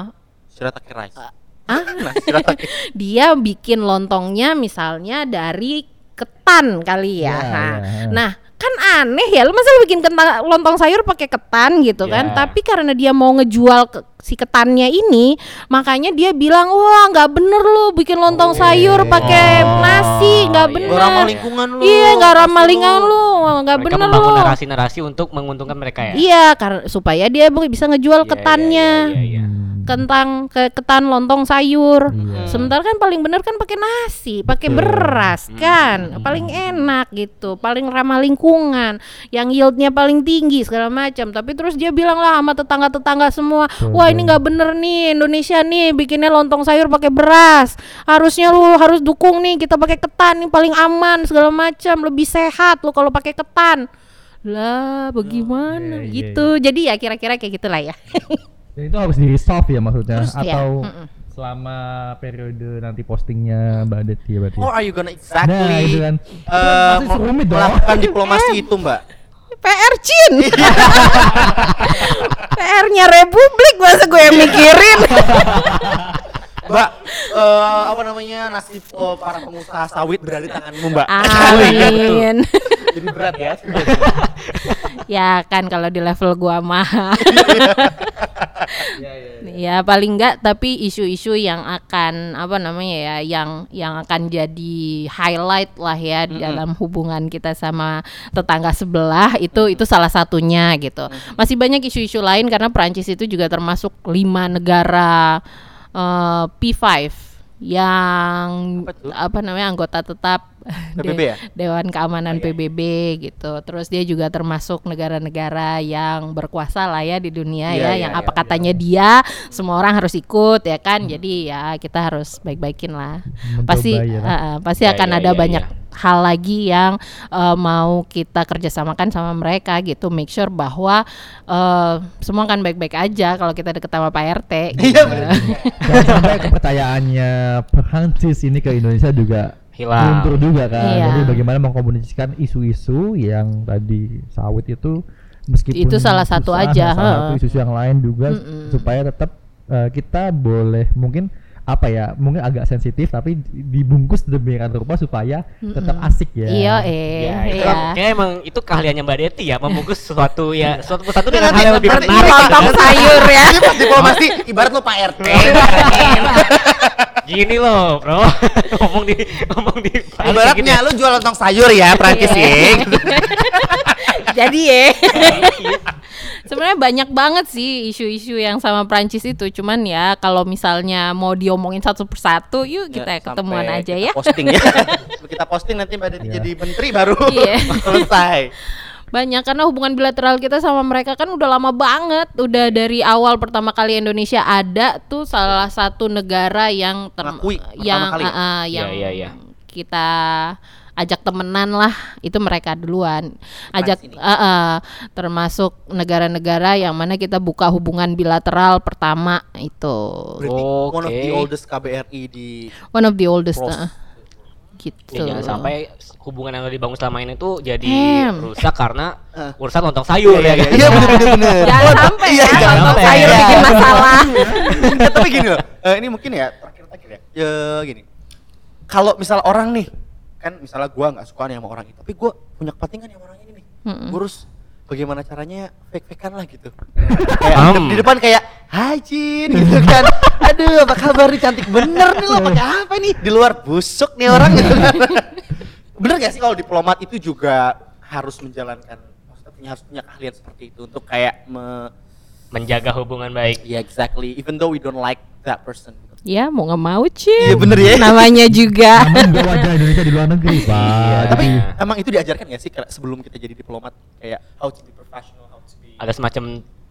Shirataki rice. Ah dia bikin lontongnya misalnya dari ketan kali ya. Ya, Nah, ya. nah, kan aneh ya, lu masa lu bikin kentang, lontong sayur pakai ketan gitu kan? Ya. Tapi karena dia mau ngejual ke, si ketannya ini, makanya dia bilang, wah nggak bener lu bikin lontong sayur pakai nasi, nggak iya. bener. Gak ramah lingkungan lu. Iya, nggak ramah lingkungan lu, nggak bener lu. narasi-narasi untuk menguntungkan mereka ya. Iya, karena supaya dia bisa ngejual Iya, ketannya. iya, iya, iya. Kentang ke ketan lontong sayur. Iya. Sementara kan paling bener kan pakai nasi, pakai beras kan, paling enak gitu, paling ramah lingkungan, yang yieldnya paling tinggi segala macam. Tapi terus dia bilang lah sama tetangga-tetangga semua, wah ini nggak bener nih Indonesia nih bikinnya lontong sayur pakai beras. Harusnya lu harus dukung nih kita pakai ketan nih paling aman segala macam, lebih sehat lu kalau pakai ketan. lah bagaimana Iya, iya, gitu jadi ya kira-kira kayak gitulah ya Dan itu harus di resolve ya maksudnya Terus, ya, atau mm-mm. selama periode nanti postingnya Mbak Deti ya berarti. Or are you gonna Nah, exactly itu kan. eh, Itu mel- masih rumit dong. melakukan diplomasi itu, Mbak? PR Cin. PR-nya Republik masa gue yang mikirin Mbak, eh, apa namanya nasib eh, para pengusaha sawit berada di tanganmu, Mbak. Amin. Jadi berat ya. ya kan kalau di level gua mah. Ya paling enggak tapi isu-isu yang akan apa namanya ya yang yang akan jadi highlight lah ya di dalam hubungan kita sama tetangga sebelah itu itu salah satunya gitu. Masih banyak isu-isu lain karena Prancis itu juga termasuk lima negara eh, P5 yang Apa apa namanya anggota tetap PBB ya? Dewan Keamanan PBB gitu. Terus dia juga termasuk negara-negara yang berkuasa lah ya di dunia Iya, ya, iya, yang iya, apa katanya dia semua orang harus ikut ya kan. Jadi ya kita harus baik-baikin lah. Mencoba Pasti ya. uh, uh, pasti Ya, akan ya, ada ya, banyak ya. hal lagi yang uh, mau kita kerjasamakan sama mereka gitu. Make sure bahwa uh, semua akan baik-baik aja kalau kita deket sama Pak RT. Iya, gitu. bener. Dan sampai kepercayaannya Prancis ini ke Indonesia juga Hilang. luntur juga kan. Iya. Jadi bagaimana mengkomunikasikan isu-isu yang tadi sawit itu meskipun Itu salah satu susah, aja, salah satu isu-isu yang lain juga Mm-mm. supaya tetap eh, kita boleh mungkin apa ya mungkin agak sensitif tapi dibungkus demikian rupa supaya tetap asik ya. Iya, eh, Ya, itu iya. kan kayak emang itu keahliannya Mbak Deti ya, membungkus sesuatu ya, suatu satu dengan hal yang lebih menarik. Lontong sayur ya. Ini pas diplomasi ibarat lo Pak RT. Gini loh, bro. ngomong di ngomong di Ibaratnya lu jual lontong sayur ya Prancis ya. Jadi ya. Sebenarnya banyak banget sih isu-isu yang sama Prancis itu. Cuman ya kalau misalnya mau diomongin satu persatu, yuk kita Ya, ketemuan aja kita ya. Posting ya. kita posting nanti Mbak Deti Iya. jadi menteri baru Iya. selesai. Banyak karena hubungan bilateral kita sama mereka kan udah lama banget. Udah dari awal pertama kali Indonesia ada tuh salah satu negara yang ter- yang kali ya? ah, ah, yang Iya, iya, iya. kita ajak temenan lah itu mereka duluan ajak ah, ah, termasuk negara-negara yang mana kita buka hubungan bilateral pertama itu Berarti one of the oldest KBRI di one of the oldest Pros. ah. Gitu Ya, jangan sampai hubungan yang udah dibangun selama ini tuh jadi Em. rusak karena Eh. urusan lontong sayur ya. kan? Iya bener bener bener. jangan sampai Iya, ya jangan lontong sayur Iya. bikin masalah Ya, tapi gini loh, eh, ini mungkin ya terakhir-terakhir ya. Ya gini. Kalau misal orang nih, kan misalnya gua nggak suka nih sama orang itu, tapi gua punya kepentingan sama orang ini nih. Mm-mm. Gua harus bagaimana caranya fake-fakean lah gitu. kayak Am. di depan kayak Hai Jin gitu kan. Aduh, apa kabar nih cantik bener nih lo pakai apa nih? Di luar busuk nih orang gitu kan. bener gak sih kalau diplomat itu juga harus menjalankan maksudnya harus punya keahlian seperti itu untuk kayak me, Menjaga hubungan baik. Yeah, exactly. Even though we don't like that person. Ya mau nggak mau Cin Iya, bener ya. namanya juga Namun juga wajah Indonesia di luar negeri, Pak. Iya. Tapi emang itu diajarkan gak sih kayak sebelum kita jadi diplomat kayak how to be professional, how to be Ada semacam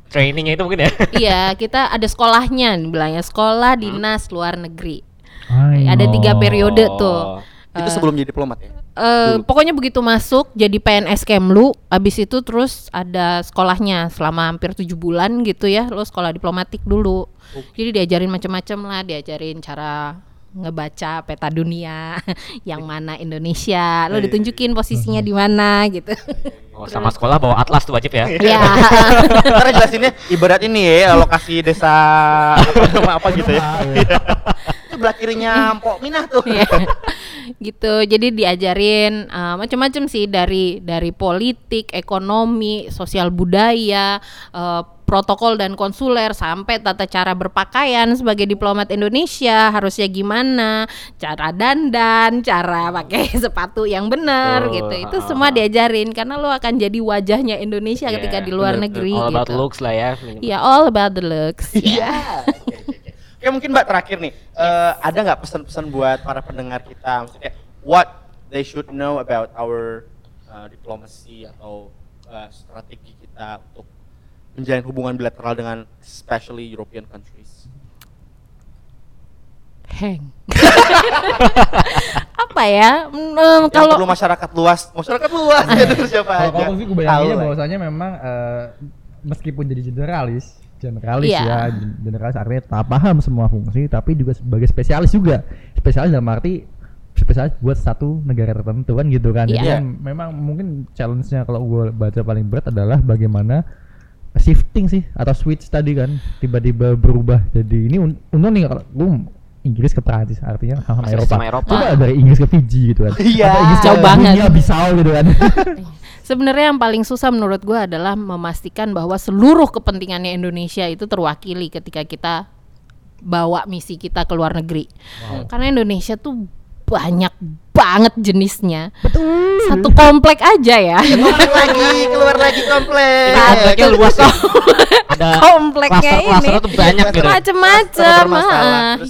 trainingnya itu mungkin ya. iya kita ada sekolahnya bilangnya sekolah dinas luar negeri Ay, ada tiga periode tuh itu sebelum jadi diplomat ya. Eh, Dulu. pokoknya begitu masuk jadi PNS Kemlu, abis itu terus ada sekolahnya selama hampir tujuh bulan gitu ya, lo sekolah diplomatik dulu. Jadi diajarin macam-macam lah, diajarin cara ngebaca peta dunia, yang mana Indonesia, lo Iya, iya, ditunjukin posisinya di mana gitu. Oh, sama sekolah bawa atlas tuh wajib ya. ya, Karena jelasinnya ibarat ini ya lokasi desa apa, apa gitu ya. Itu belah kirinya Mpok Minah tuh. Iya. gitu. Jadi diajarin uh, macam-macam sih dari dari politik, ekonomi, sosial budaya, uh, protokol dan konsuler sampai tata cara berpakaian sebagai diplomat Indonesia harusnya gimana, cara dandan, cara pakai sepatu yang benar Betul, gitu. Itu ha-ha. semua diajarin karena lo akan jadi wajahnya Indonesia Iya, ketika di luar bener, negeri All about gitu. looks lah ya. Iya, all about the looks. Iya. Oke, oke. Oke, mungkin Mbak terakhir nih, eh, ada nggak pesan-pesan buat para pendengar kita? Maksudnya, what they should know about our uh, diplomacy atau uh, strategi kita untuk menjalin hubungan bilateral dengan especially European countries? Heng. Apa ya? Mm, Yang kalau perlu masyarakat luas, masyarakat luas ya siapa Kalau aja. kalau sih gue bayanginnya bahwasanya memang eh, meskipun jadi generalis, generalis Iya. ya, gen- generalis artinya tak paham semua fungsi, tapi juga sebagai spesialis juga. Spesialis dalam arti spesialis buat satu negara tertentu kan gitu kan. Jadi Iya. kan memang mungkin challenge-nya kalau gue baca paling berat adalah bagaimana shifting sih atau switch tadi kan tiba-tiba berubah jadi ini un- untung nih kalau lu Inggris ke Prancis artinya sama Eropa. sama Eropa. Coba dari Inggris ke Fiji gitu kan. Iya. Atau Inggris Jauh banget. Guinea Bissau gitu kan. sebenarnya yang paling susah menurut gua adalah memastikan bahwa seluruh kepentingannya Indonesia itu terwakili ketika kita bawa misi kita ke luar negeri. Karena Indonesia tuh banyak banget jenisnya. Satu komplek aja ya. keluar lagi, keluar lagi komplek. Kompleknya luas ya. Ada Kompleknya ini. tuh banyak gitu. macem-macem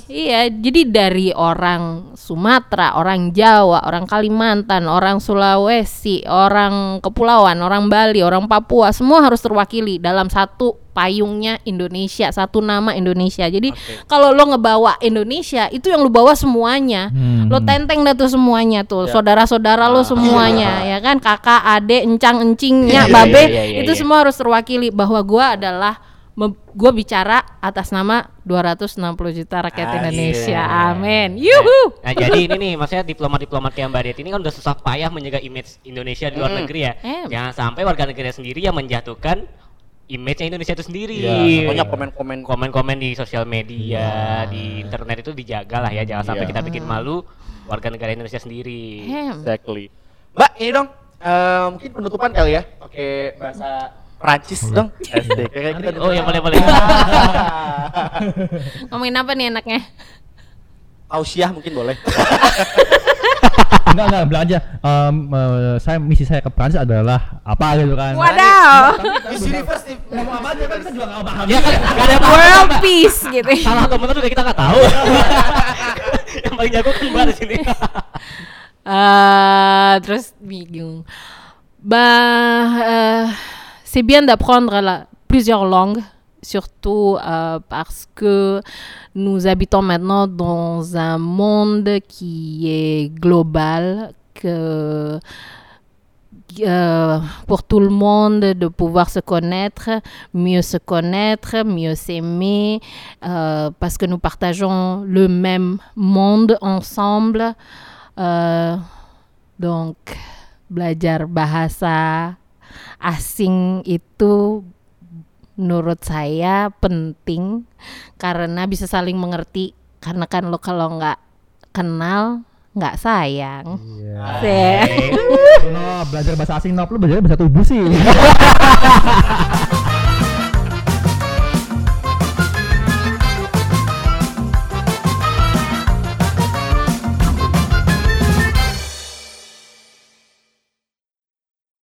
iya jadi dari orang Sumatera orang Jawa orang Kalimantan orang Sulawesi orang Kepulauan orang Bali orang Papua semua harus terwakili dalam satu payungnya Indonesia satu nama Indonesia jadi kalau lo ngebawa Indonesia itu yang lo bawa semuanya Hmm. lo tenteng dah tuh semuanya tuh saudara-saudara lo semuanya ya kan kakak adik encang encingnya Iya, babe iya, iya, itu iya. semua harus terwakili bahwa gua adalah gue bicara atas nama 260 juta rakyat Ah, Indonesia. iya. Amin. Yuhu. Nah jadi ini nih maksudnya diplomat-diplomat kayak Mbak Det ini kan udah susah payah menjaga image Indonesia di luar Mm. negeri ya. Em. Jangan sampai warga negara sendiri yang menjatuhkan image Indonesia itu sendiri. Iya, Pokoknya komen-komen Komen-komen di sosial media, di internet itu dijaga lah ya. Jangan sampai Iya. kita bikin malu warga negara Indonesia sendiri. Hem. Exactly. Mbak, ini dong. eh, mungkin penutupan kali ya. Pakai bahasa Prancis dong. Asik. Kayak kita Oh ya boleh boleh. Ngomongin apa nih enaknya? Tausiah mungkin boleh. enggak enggak bilang aja em, eh, saya misi saya ke Prancis adalah apa gitu kan Wadaw. Miss Universe nih. Ngomong apa aja kan kita juga nggak paham. ya kan ada World peace gitu. salah atau benar juga kita nggak tahu. Paling jago kan di sini. Euh, terus bingung. Bah, euh, c'est bien d'apprendre plusieurs langues, surtout euh, parce que nous habitons maintenant dans un monde qui est global, que euh, pour tout le monde de pouvoir se connaître, mieux se connaître, mieux s'aimer, euh, parce que nous partageons le même monde ensemble. Euh, donc, belajar bahasa asing itu menurut saya penting karena bisa saling mengerti. Karena kan lo kalau nggak kenal nggak sayang. Iya. Sih. no belajar bahasa asing no lu belajar bahasa tubuh sih